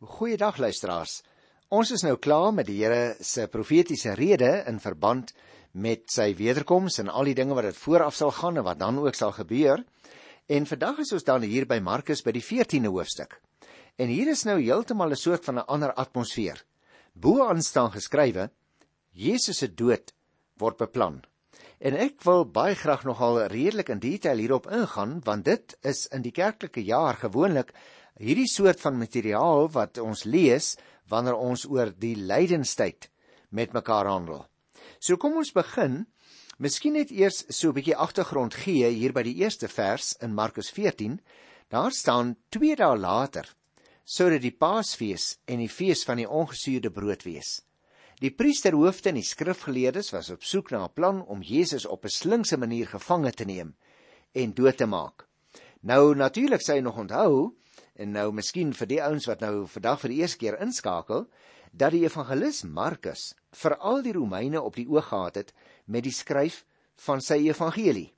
Goeiedag luisteraars. Ons is nou klaar met die Here se profetiese rede in verband met sy wederkoms en al die dinge wat dit vooraf sal gaan en wat dan ook sal gebeur. En vandag is ons dan hier by Markus by die 14de hoofstuk. En hier is nou heeltemal 'n soort van 'n ander atmosfeer. Bo-aan staan geskrywe: Jesus se dood word beplan. En ek wil baie graag nogal redelik in detail hierop ingaan want dit is in die kerklike jaar gewoonlik hierdie soort van materiaal wat ons lees wanneer ons oor die lydenstyd met mekaar handel. So kom ons begin Miskien net eers so 'n bietjie agtergrond gee hier by die eerste vers in Markus 14. Daar staan 2 dae later sodat die Paasfees en die fees van die ongesuurde brood wees. Die priesterhoofde en die skrifgeleerdes was op soek na 'n plan om Jesus op 'n slinkse manier gevange te neem en dood te maak. Nou natuurlik sê hy nog onthou En nou miskien vir die ouens wat nou vandag vir die eerste keer inskakel, dat die evangelis Markus veral die Romeine op die oog gehad het met die skryf van sy evangelie.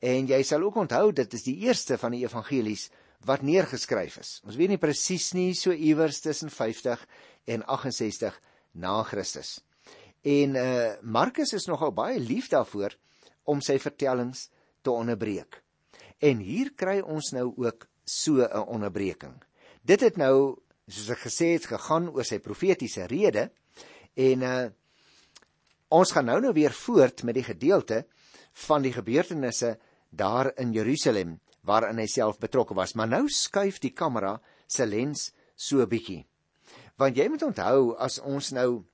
En jy sal ook onthou dit is die eerste van die evangelies wat neergeskryf is. Ons weet nie presies nie so iewers tussen 50 en 68 na Christus. En uh Markus is nogal baie lief daarvoor om sy vertellings te onderbreek. En hier kry ons nou ook so 'n onderbreking. Dit het nou, soos ek gesê het, gegaan oor sy profetiese rede en uh ons gaan nou nou weer voort met die gedeelte van die gebeurtenisse daar in Jerusalem waarin hy self betrokke was, maar nou skuif die kamera se lens so 'n bietjie. Want jy moet onthou as ons nou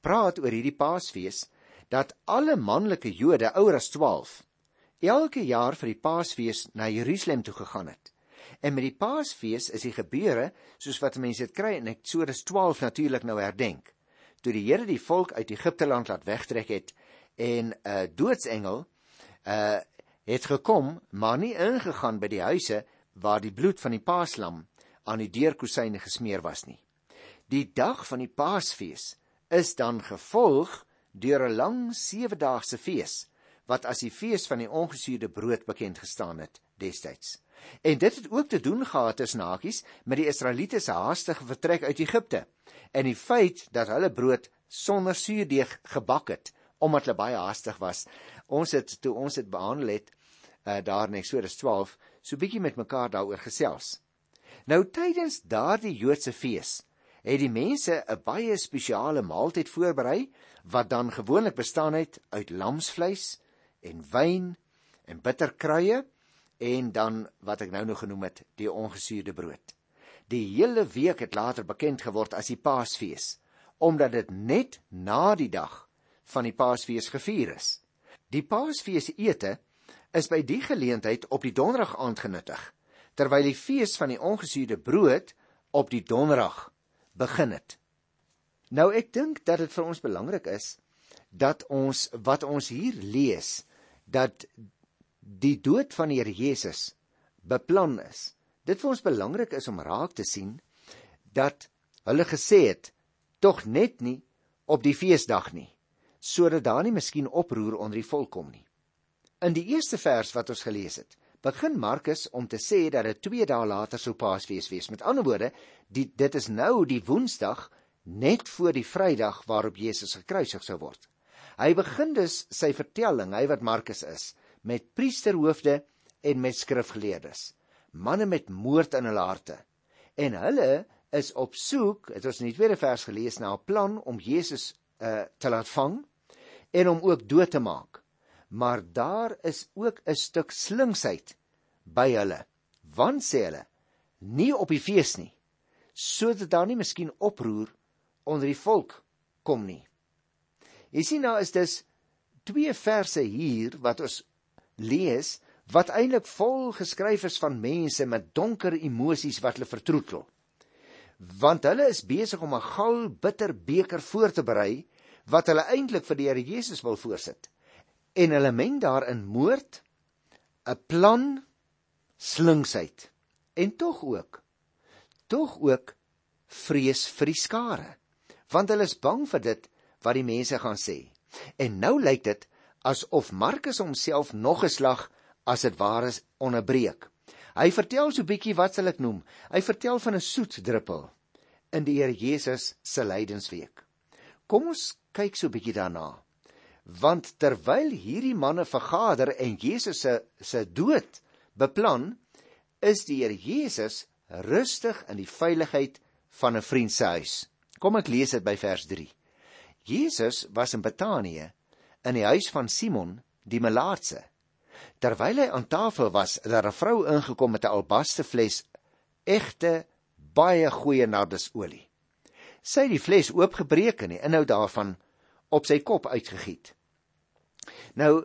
praat oor hierdie Paasfees dat alle manlike Jode ouer as 12 elke jaar vir die Paasfees na Jerusalem toe gegaan het. En met die Paasfees is die gebeure soos wat mense dit kry en Eksodus 12 natuurlik nou herdenk. Toe die Here die volk uit Egipte land laat wegtrek het en 'n uh, doodsengel uh het gekom, maar nie ingegaan by die huise waar die bloed van die Paaslam aan die deurkusyne gesmeer was nie. Die dag van die Paasfees is dan gevolg deur 'n lang 7-daagse fees wat as die fees van die ongesuurde brood bekend gestaan het destyds. En dit het ook te doen gehad tussen hakies met die Israeliete se haastige vertrek uit Egipte en die feit dat hulle brood sonder suurdeeg gebak het omdat hulle baie haastig was. Ons het toe ons dit behandel het uh, daar in Eksodus 12 so bietjie met mekaar daaroor gesels. Nou tydens daardie Joodse fees het die mense 'n baie spesiale maaltyd voorberei wat dan gewoonlik bestaan het uit lamsvleis en wyn en bitterkruie en dan wat ek nou nog genoem het, die ongesuurde brood. Die hele week het later bekend geword as die Paasfees, omdat dit net na die dag van die Paasfees gevier is. Die Paasfees ete is by die geleentheid op die donderdag aand genuttig, terwyl die fees van die ongesuurde brood op die donderdag begin het. Nou ek dink dat dit vir ons belangrik is dat ons wat ons hier lees dat die dood van die Here Jesus beplan is. Dit vir ons belangrik is om raak te sien dat hulle gesê het tog net nie op die feesdag nie sodat daar nie miskien oproer onder die volk kom nie. In die eerste vers wat ons gelees het, begin Markus om te sê dat dit 2 dae later sou Paasfees wees. Met ander woorde, die, dit is nou die Woensdag net voor die Vrydag waarop Jesus gekruisig sou word. Hy begin dus sy vertelling, hy wat Markus is, met priesterhoofde en met skrifgeleerdes, manne met moord in hulle harte. En hulle is op soek, het ons in die tweede vers gelees, na 'n plan om Jesus uh, te laat vang en om ook dood te maak. Maar daar is ook 'n stuk slinksheid by hulle. Want sê hulle, nie op die fees nie, sodat daar nie miskien oproer onder die volk kom nie. Jy sien nou is dis twee verse hier wat ons lees wat eintlik vol geskryf is van mense met donker emosies wat hulle vertroetel. Want hulle is besig om 'n gal bitter beker voor te berei wat hulle eintlik vir die Here Jesus wil voorsit. En hulle meng daarin moord, 'n plan, slinksheid en tog ook tog ook vrees vir die skare. Want hulle is bang vir dit wat die mense gaan sê. En nou lyk dit asof Markus homself nog 'n slag as dit ware onderbreek. Hy vertel so 'n bietjie wat sal ek noem? Hy vertel van 'n soet druppel in die Here Jesus se lydensweek. Kom ons kyk so 'n bietjie daarna. Want terwyl hierdie manne vergader en Jesus se se dood beplan, is die Here Jesus rustig in die veiligheid van 'n vriend se huis. Kom ek lees dit by vers 3. Jesus was in Betanië in die huis van Simon die Melaatse. Terwyl hy aan tafel was, het daar 'n vrou ingekom met 'n albaste fles egte baie goeie nardesolie. Sy het die fles oopgebreek en die inhoud daarvan op sy kop uitgegiet. Nou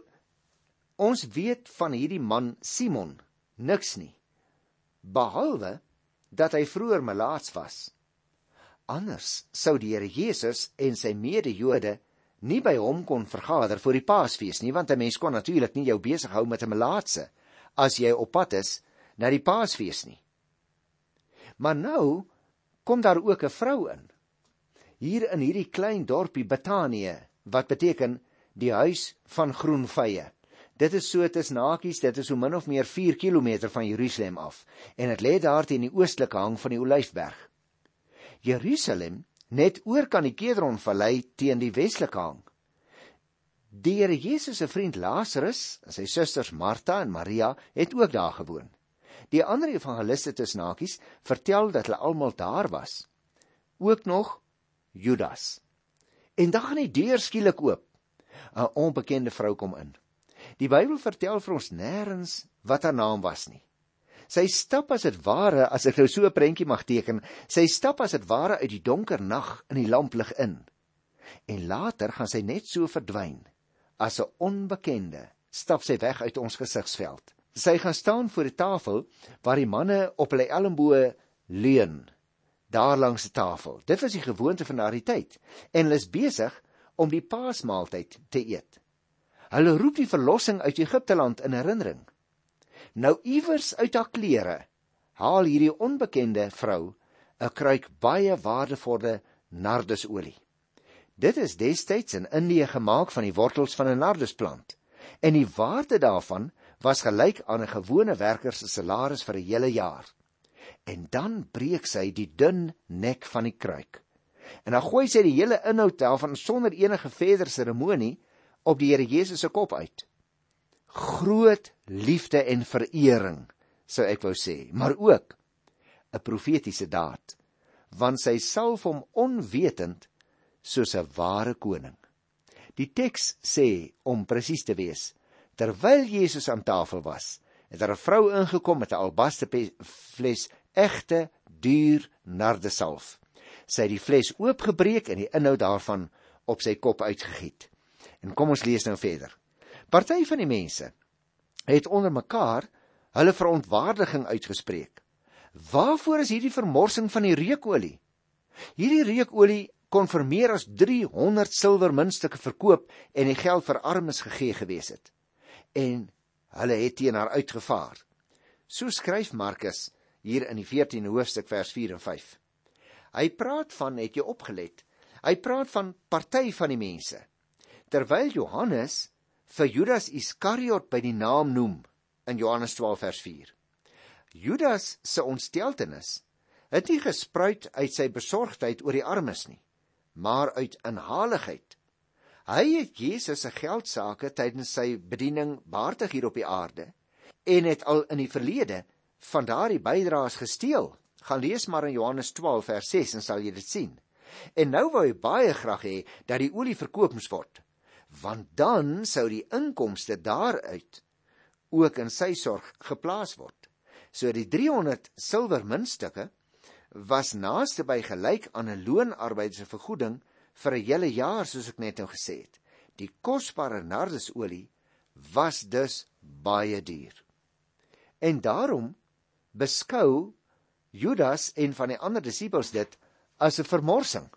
ons weet van hierdie man Simon niks nie behalwe dat hy vroeër melaats was. Anders sou die Here Jesus en sy mede-Jode nie by hom kon vergader vir die Paasfees nie, want 'n mens kon natuurlik nie jou besig hou met 'n melaatse as jy op pad is na die Paasfees nie. Maar nou kom daar ook 'n vrou in hier in hierdie klein dorpie Betanië wat beteken die huis van groen vye. Dit is so tussen hakies, dit is so min of meer 4 km van Jerusalem af en dit lê daar teen die oostelike hang van die Olyfberg. Jerusalem net oor kan die Kedronvallei teen die westelike hang. Die Here Jesus se vriend Lazarus en sy susters Martha en Maria het ook daar gewoon. Die ander evangeliste tussen hakies vertel dat hulle almal daar was. Ook nog Judas. En dan gaan die deur skielik oop. 'n Onbekende vrou kom in. Die Bybel vertel vir ons nêrens wat haar naam was nie. Sy stap as dit ware, as ek nou so 'n prentjie mag teken, sy stap as dit ware uit die donker nag in die lamplig in. En later gaan sy net so verdwyn. As 'n onbekende stap sy weg uit ons gesigsveld. Sy gaan staan voor die tafel waar die manne op hulle elmboë leun daar langs die tafel. Dit was die gewoonte van daardie tyd en hulle is besig om die Paasmaaltyd te eet. Hulle roep die verlossing uit Egipte land in herinnering. Nou iewers uit haar klere haal hierdie onbekende vrou 'n kruik baie waardevolle nardesolie. Dit is destyds in Indië gemaak van die wortels van 'n nardesplant en die waarde daarvan was gelyk aan 'n gewone werker se salaris vir 'n hele jaar en dan breek sy die dun nek van die kruik. En dan gooi sy die hele inhoud daarvan sonder enige verdere seremonie op die Here Jesus se kop uit. Groot liefde en verering, sou ek wou sê, maar ook 'n profetiese daad, want sy salf hom onwetend soos 'n ware koning. Die teks sê om presies te wees, terwyl Jesus aan tafel was, het daar 'n vrou ingekom met 'n albaste fles egte duur nardesalf. Sy het die fles oopgebreek en die inhoud daarvan op sy kop uitgegiet. En kom ons lees nou verder. Party van die mense het onder mekaar hulle verontwaardiging uitgespreek. Waarvoor is hierdie vermorsing van die reukolie? Hierdie reukolie kon vir meer as 300 silwermuntstukke verkoop en die geld vir armes gegee gewees het. En hulle het teen haar uitgevaar. So skryf Markus hier in die 14de hoofstuk vers 4 en 5. Hy praat van het jy opgelet? Hy praat van party van die mense. Terwyl Johannes vir Judas Iskariot by die naam noem in Johannes 12 vers 4. Judas se ontsteltenis het nie gespruit uit sy besorgdheid oor die armes nie, maar uit inhaligheid. Hy het Jesus se geldsaake tydens sy bediening baartig hier op die aarde en het al in die verlede van daardie bydraes gesteel. Gaan lees maar in Johannes 12 vers 6 en sal jy dit sien. En nou wou hy baie graag hê dat die olie verkoop moes word, want dan sou die inkomste daaruit ook in sy sorg geplaas word. So die 300 silwer muntstukke was naaste by gelyk aan 'n loonarbeider se vergoeding vir 'n hele jaar soos ek net nou gesê het. Die kosbare nardesolie was dus baie duur. En daarom beskou Judas en van die ander disippels dit as 'n vermorsing.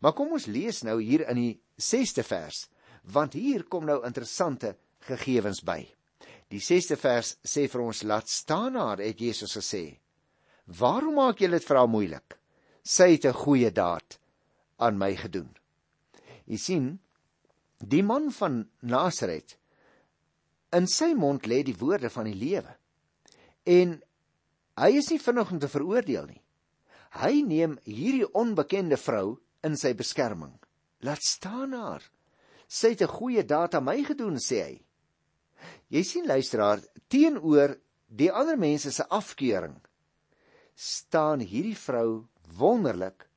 Maar kom ons lees nou hier in die 6ste vers, want hier kom nou interessante gegevens by. Die 6ste vers sê vir ons laat staan haar het Jesus gesê. Waarom maak julle dit vir haar moeilik? Sy het 'n goeie daad aan my gedoen. U sien, die man van Nasaret in sy mond lê die woorde van die lewe. En Hy is nie vinnig om te veroordeel nie. Hy neem hierdie onbekende vrou in sy beskerming. Laat staan haar. Sy het 'n goeie daad aan my gedoen, sê hy. Jy sien luisteraar, teenoor die ander mense se afkeuring staan hierdie vrou wonderlik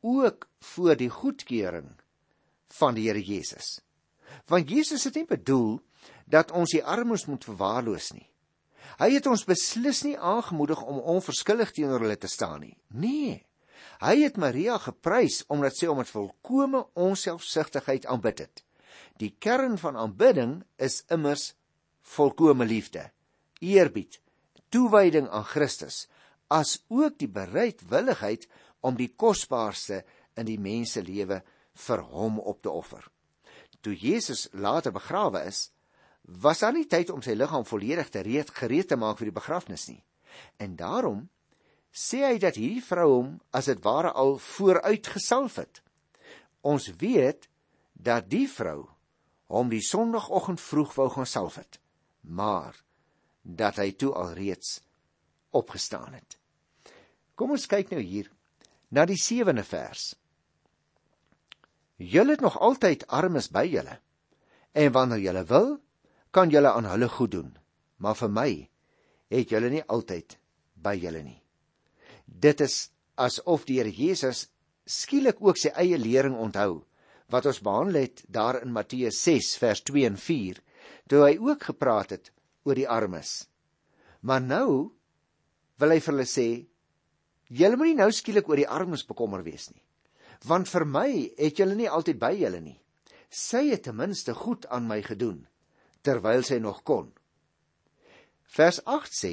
ook voor die goedkeuring van die Here Jesus. Want Jesus het nie bedoel dat ons die armes moet verwaarloos nie. Hy het ons beslis nie aangemoedig om onverskillig teenoor hulle te staan nie. Nee. Hy het Maria geprys omdat sy om met volkomme onselfsugtigheid aanbid het. Die kern van aanbidding is immers volkomme liefde, eerbied, toewyding aan Christus, as ook die bereidwilligheid om die kosbaarste in die mense lewe vir hom op te offer. Toe Jesus later begrawe is, was daar nie tyd om sy liggaam volledig te reed gereed te maak vir die begrafnis nie. En daarom sê hy dat hierdie vrou hom as dit ware al vooruit gesalf het. Ons weet dat die vrou hom die sonoggend vroeg wou gaan salf het, maar dat hy toe al reeds opgestaan het. Kom ons kyk nou hier na die 7de vers. Julle het nog altyd armes by julle. En wanneer julle wil, kan julle aan hulle goed doen. Maar vir my het julle nie altyd by julle nie. Dit is asof die Here Jesus skielik ook sy eie lering onthou wat ons behandel het daar in Matteus 6 vers 2 en 4 toe hy ook gepraat het oor die armes. Maar nou wil hy vir hulle sê julle moenie nou skielik oor die armes bekommer wees nie want vir my het julle nie altyd by julle nie. Sy het ten minste goed aan my gedoen terwyl sy nog kon. Vers 8 sê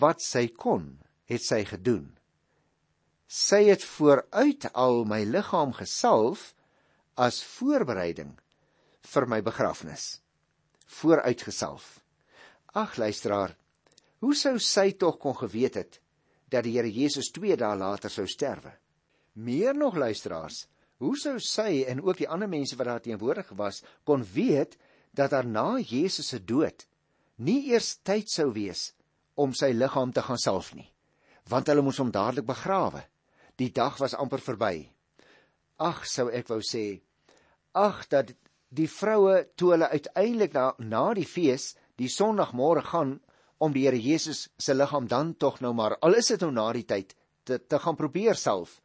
wat sy kon, het sy gedoen. Sy het vooruit al my liggaam gesalf as voorbereiding vir my begrafnis. Vooruit gesalf. Ag luisteraar, hoe sou sy tog kon geweet het dat die Here Jesus 2 dae later sou sterwe? Meer nog luisteraars, hoe sou sy en ook die ander mense wat daar teenwoordig was kon weet dat daar na Jesus se dood nie eers tyd sou wees om sy liggaam te gaan salf nie, want hulle moes hom dadelik begrawe. Die dag was amper verby. Ag, sou ek wou sê, ag dat die vroue toe hulle uiteindelik na, na die fees die Sondagmôre gaan om die Here Jesus se liggaam dan tog nou maar al is dit nou na die tyd te te gaan probeer salf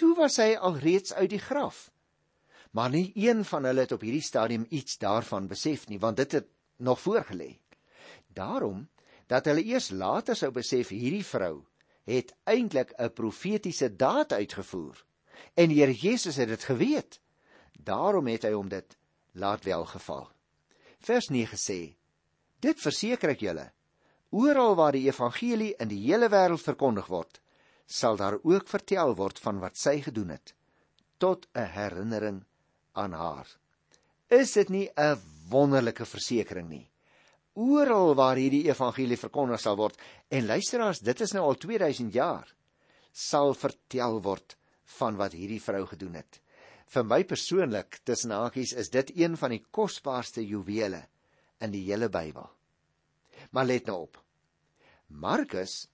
Toe was hy alreeds uit die graf. Maar nie een van hulle het op hierdie stadium iets daarvan besef nie, want dit het nog voorgelê. Daarom dat hulle eers later sou besef hierdie vrou het eintlik 'n profetiese daad uitgevoer en die Here Jesus het dit geweet. Daarom het hy hom dit laat welgeval. Vers 9 sê: Dit verseker ek julle, oral waar die evangelie in die hele wêreld verkondig word, sal daar ook vertel word van wat sy gedoen het tot 'n herinnering aan haar. Is dit nie 'n wonderlike versekering nie? Oral waar hierdie evangelie verkondig sal word en luisteraars, dit is nou al 2000 jaar, sal vertel word van wat hierdie vrou gedoen het. Vir my persoonlik, tussen hakies, is dit een van die kosbaarste juwele in die hele Bybel. Maar let nou op. Markus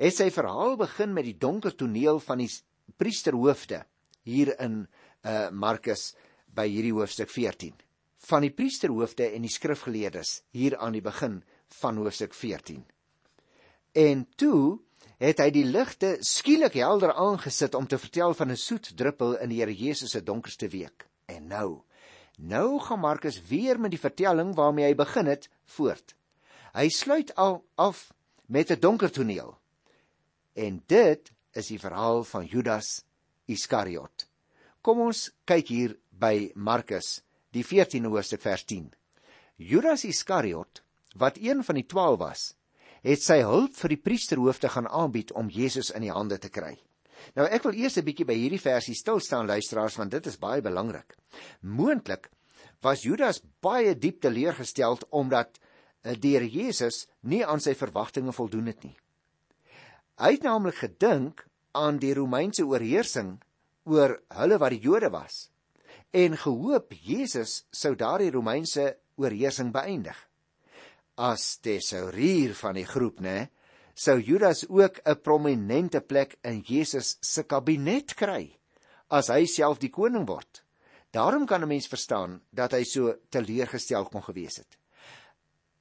het sy verhaal begin met die donker toneel van die priesterhoofde hier in uh Markus by hierdie hoofstuk 14 van die priesterhoofde en die skrifgeleerdes hier aan die begin van hoofstuk 14 en toe het hy die ligte skielik helder aangesit om te vertel van 'n soet druppel in die Here Jesus se donkerste week. En nou nou gaan Markus weer met die vertelling waarmee hy begin het voort. Hy sluit al af met 'n donker toneel. En dit is die verhaal van Judas Iskariot. Kom ons kyk hier by Markus, die 14de hoofstuk vers 10. Judas Iskariot, wat een van die 12 was, het sy hulp vir die priesterhoofde gaan aanbied om Jesus in die hande te kry. Nou ek wil eers 'n bietjie by hierdie versie stil staan luisteraars want dit is baie belangrik. Moontlik was Judas baie diep teleurgesteld omdat eh, Here Jesus nie aan sy verwagtinge voldoen het nie. Hy het naamlik gedink aan die Romeinse oorheersing oor hulle wat die Jode was en gehoop Jesus sou daardie Romeinse oorheersing beëindig. As tesourier van die groep, né, sou Judas ook 'n prominente plek in Jesus se kabinet kry as hy self die koning word. Daarom kan 'n mens verstaan dat hy so teleurgestel kon gewees het.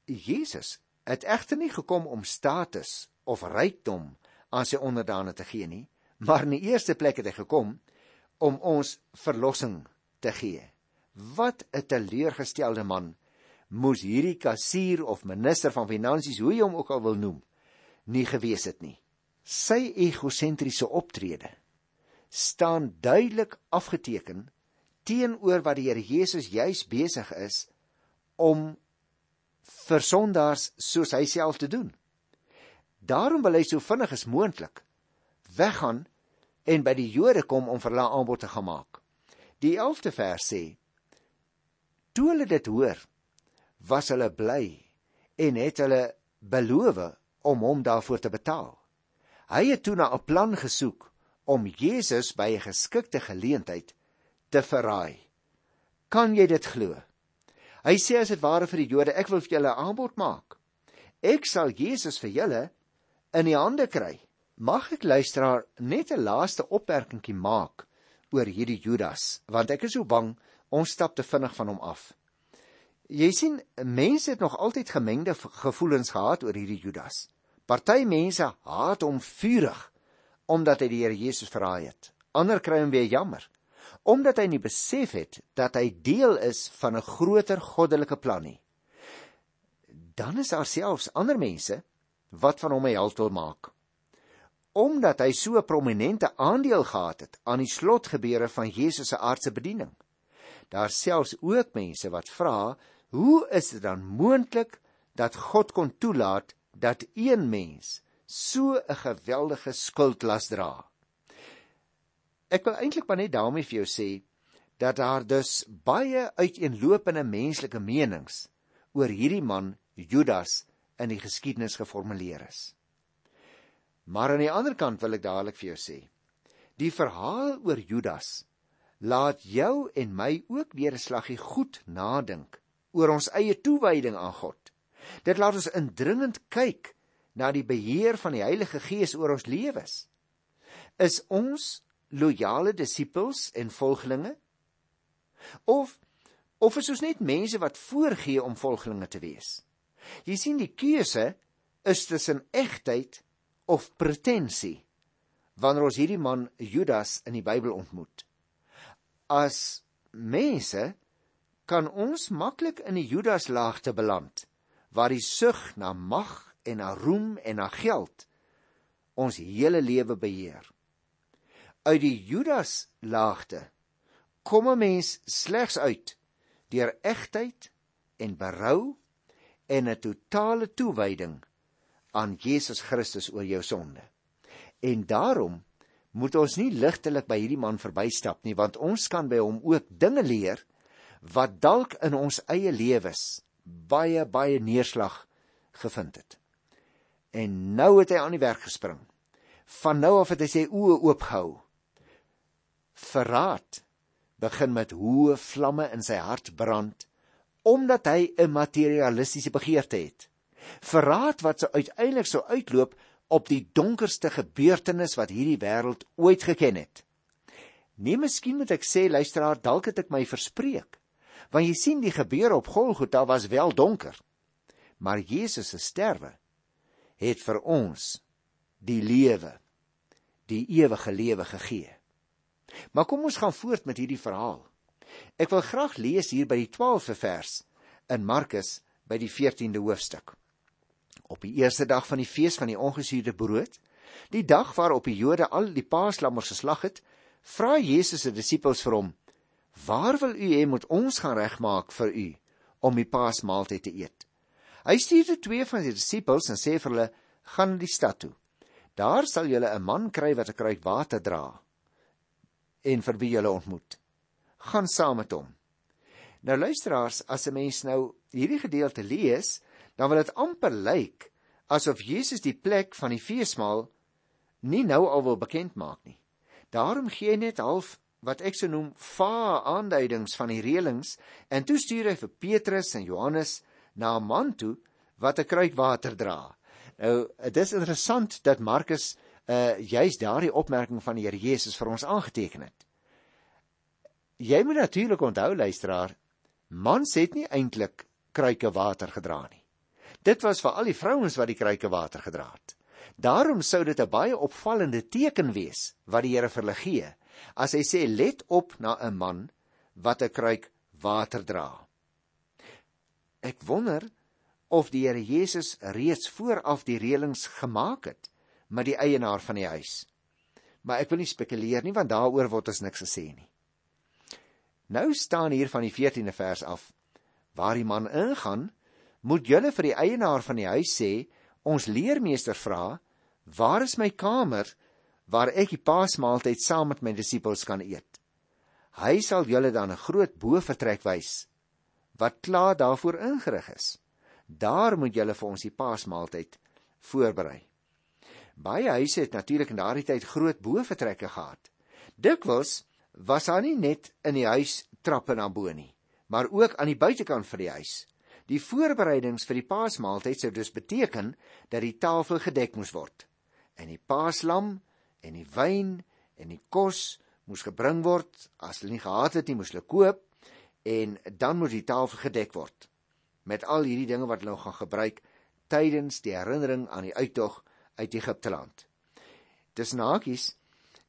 Jesus het egter nie gekom om status of rykdom aan sy onderdane te gee nie, maar in die eerste plek het hy gekom om ons verlossing te gee. Wat 'n teleurgestelde man moes hierdie kassier of minister van finansies, hoe jy hom ook al wil noem, nie gewees het nie. Sy egosentriese optrede staan duidelik afgeteken teenoor wat die Here Jesus juis besig is om vir sondaars soos hy self te doen. Daarom wil hy so vinnig as moontlik weggaan en by die Jode kom om vir hulle aanbod te gaan maak. Die 11de vers sê: Toe hulle dit hoor, was hulle bly en het hulle beloof om hom daarvoor te betaal. Hy het toe na 'n plan gesoek om Jesus by 'n geskikte geleentheid te verraai. Kan jy dit glo? Hy sê as dit ware vir die Jode, ek wil vir julle 'n aanbod maak. Ek sal Jesus vir julle in die hande kry. Mag ek luisteraar net 'n laaste opmerkingie maak oor hierdie Judas, want ek is so bang ons stap te vinnig van hom af. Jy sien, mense het nog altyd gemengde gevoelens gehad oor hierdie Judas. Party mense haat hom vurig omdat hy die Here Jesus verraai het. Ander kry hom weer jammer omdat hy nie besef het dat hy deel is van 'n groter goddelike plan nie. Dan is daar selfs ander mense wat van hom 'n held wil maak. Omdat hy so 'n prominente aandeel gehad het aan die slotgebeure van Jesus se aardse bediening. Daar selfs ook mense wat vra, hoe is dit dan moontlik dat God kon toelaat dat een mens so 'n geweldige skuldlas dra? Ek wil eintlik maar net daarmee vir jou sê dat daar dus baie uiteenlopende menslike menings oor hierdie man Judas in die geskiedenis geformuleer is. Maar aan die ander kant wil ek dadelik vir jou sê, die verhaal oor Judas laat jou en my ook weer 'n slaggie goed nadink oor ons eie toewyding aan God. Dit laat ons indringend kyk na die beheer van die Heilige Gees oor ons lewens. Is ons loyale disippels en volgelinge? Of of is ons net mense wat voorgee om volgelinge te wees? Jy sien die keuse is tussen egtheid of pretensie wanneer ons hierdie man Judas in die Bybel ontmoet. As mense kan ons maklik in die Judas laagte beland waar die sug na mag en na roem en na geld ons hele lewe beheer uit die Judas laagte kom 'n mens slegs uit deur egtheid en berou en 'n totale toewyding aan Jesus Christus oor jou sonde. En daarom moet ons nie ligtelik by hierdie man verbystap nie want ons kan by hom ook dinge leer wat dalk in ons eie lewens baie baie neerslag gevind het. En nou het hy aan die werk gespring. Van nou af het hy sy oë oopgehou verraad begin met hoë vlamme in sy hart brand omdat hy 'n materialistiese begeerte het. Verraad wat sou uiteindelik sou uitloop op die donkerste gebeurtenis wat hierdie wêreld ooit geken het. Nee, miskien moet ek sê luisteraar, dalk het ek my verspreek. Want jy sien die gebeure op Golgotha was wel donker. Maar Jesus se sterwe het vir ons die lewe, die ewige lewe gegee. Maar kom ons gaan voort met hierdie verhaal. Ek wil graag lees hier by die 12de vers in Markus by die 14de hoofstuk. Op die eerste dag van die fees van die ongesuurde brood, die dag waarop die Jode al die paaslammers geslag het, vra Jesus se disippels vir hom: "Waar wil u hê moet ons gaan regmaak vir u om die paasmaaltyd te eet?" Hy stuur toe twee van sy disippels en sê vir hulle: "Gaan die stad toe. Daar sal julle 'n man kry wat 'n kruik water dra en vir wie jy ontmoet. Gaan saam met hom. Nou luisteraars, as 'n mens nou hierdie gedeelte lees, dan wil dit amper lyk asof Jesus die plek van die feesmaal nie nou al wil bekend maak nie. Daarom gee hy net half wat ek sou noem va aanduidings van die reëlings en toe stuur hy vir Petrus en Johannes na 'n man toe wat 'n kruik water dra. Nou, dit is interessant dat Markus uh juis daardie opmerking van die Here Jesus vir ons aangeteken het. Jy moet natuurlik onthou luisteraar, mans het nie eintlik kruike water gedra nie. Dit was vir al die vrouens wat die kruike water gedra het. Daarom sou dit 'n baie opvallende teken wees wat die Here vir hulle gee as hy sê let op na 'n man wat 'n kruik water dra. Ek wonder of die Here Jesus reeds vooraf die reëlings gemaak het met die eienaar van die huis. Maar ek wil nie spekuleer nie want daaroor word ons niks gesê nie. Nou staan hier van die 14de vers af waar die man ingaan, moet julle vir die eienaar van die huis sê, ons leermeester vra, waar is my kamer waar ek die paasmaaltyd saam met my disippels kan eet? Hy sal julle dan 'n groot bovertrek wys wat klaar daarvoor ingerig is. Daar moet julle vir ons die paasmaaltyd voorberei. Baie huise het natuurlik in daardie tyd groot bovertrekke gehad. Dikwels was daar nie net in die huis trappe na bo nie maar ook aan die buitekant van die huis. Die voorbereidings vir die Paasmaaltyd sou dus beteken dat die tafel gedek moes word. En die Paaslam en die wyn en die kos moes gebring word. As hulle nie gehad het nie, moes hulle koop en dan moes die tafel gedek word met al hierdie dinge wat hulle gaan gebruik tydens die herinnering aan die uittog uit Egipte land. Dis nakies,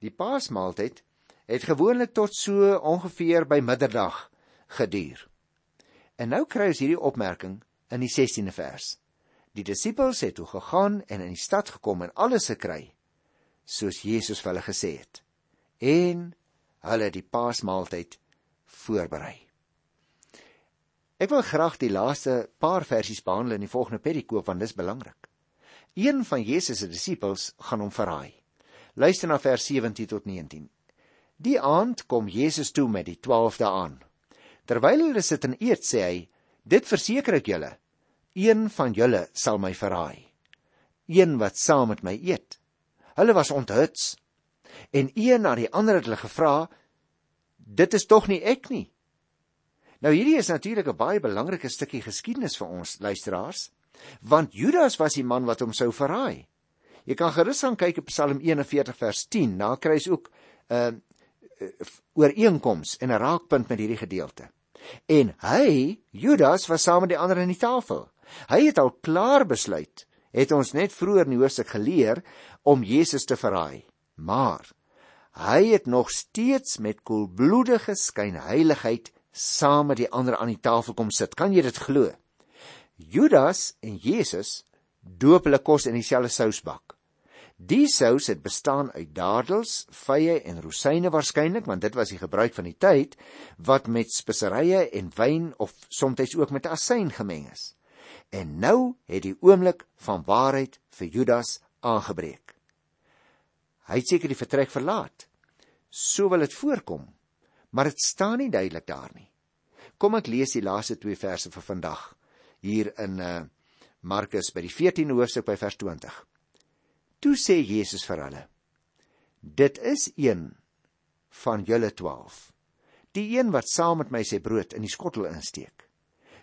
die Paasmaaltyd het gewoonlik tot so ongeveer by midderdag geduur. En nou kry ons hierdie opmerking in die 16de vers. Die disippels het toe gegaan en in die stad gekom en alles gekry soos Jesus vir hulle gesê het. En hulle die Paasmaaltyd voorberei. Ek wil graag die laaste paar versies behandel in die volgende perikoop want dis belangrik. Een van Jesus se disippels gaan hom verraai. Luister na vers 17 tot 19. Die aand kom Jesus toe met die 12de aan. Terwyl hulle sit en eet, sê hy: "Dit verseker ek julle, een van julle sal my verraai. Een wat saam met my eet." Hulle was onthuts. En een na die ander het hulle gevra: "Dit is tog nie ek nie?" Nou hierdie is natuurlik 'n baie belangrike stukkie geskiedenis vir ons luisteraars, want Judas was die man wat hom sou verraai. Jy kan gerus aan kyk op Psalm 41 vers 10, daar kry jy ook 'n uh, ooreenkoms en 'n raakpunt met hierdie gedeelte. En hy, Judas, was saam met die ander aan die tafel. Hy het al klaar besluit, het ons net vroeër in die hoofstuk geleer om Jesus te verraai. Maar hy het nog steeds met koelbloedige skynheiligheid saam met die ander aan die tafel kom sit. Kan jy dit glo? Judas en Jesus doop hulle kos in dieselfde sousbak. Die sous het bestaan uit dadels, vye en rosyne waarskynlik, want dit was die gebruik van die tyd wat met speserye en wyn of soms ook met asyn gemeng is. En nou het die oomblik van waarheid vir Judas aangebreek. Hy het seker die vertrek verlaat. So wil dit voorkom, maar dit staan nie duidelik daar nie. Kom ek lees die laaste twee verse vir vandag hier in uh Markus by die 14de hoofstuk by vers 20. Toe sê Jesus vir hulle: Dit is een van julle 12. Die een wat saam met my sy brood in die skottel insteek.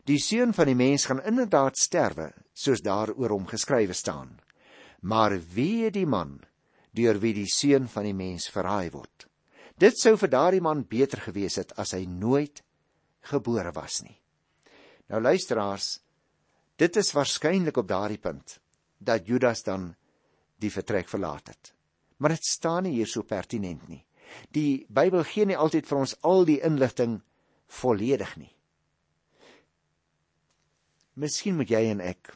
Die seun van die mens gaan inderdaad sterwe, soos daar oor hom geskrywe staan. Maar wie die man deur wie die seun van die mens verraai word? Dit sou vir daardie man beter gewees het as hy nooit gebore was nie. Nou luisteraars, dit is waarskynlik op daardie punt dat Judas dan die vertrek verlaat het. Maar dit staan nie hier so pertinent nie. Die Bybel gee nie altyd vir ons al die inligting volledig nie. Miskien moet jy en ek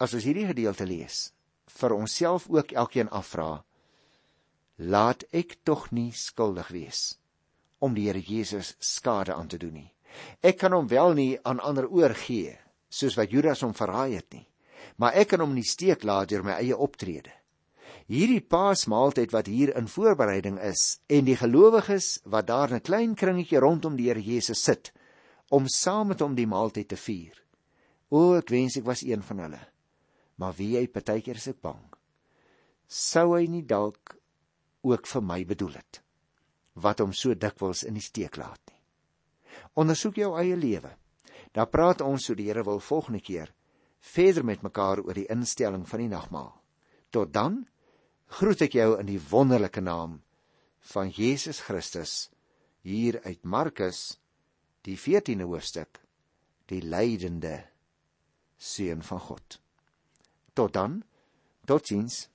as ons hierdie gedeelte lees, vir onsself ook elkeen afvra: Laat ek tog nie skuldig wees om die Here Jesus skade aan te doen nie. Ek kan hom wel nie aan ander oorgee soos wat Judas hom verraai het nie, maar ek kan hom nie steek laat deur my eie optrede hierdie paasmaaltyd wat hier in voorbereiding is en die gelowiges wat daar in 'n klein kringetjie rondom die Here Jesus sit om saam met hom die maaltyd te vier. O, ek wens ek was een van hulle. Maar wie hy partykeer is ek bang. Sou hy nie dalk ook vir my bedoel het wat hom so dikwels in die steek laat nie. Ondersoek jou eie lewe. Dan praat ons so die Here wil volgende keer verder met mekaar oor die instelling van die nagmaal. Tot dan groet ek jou in die wonderlike naam van Jesus Christus hier uit Markus die 14de hoofstuk die lydende seun van God. Tot dan. Totsiens.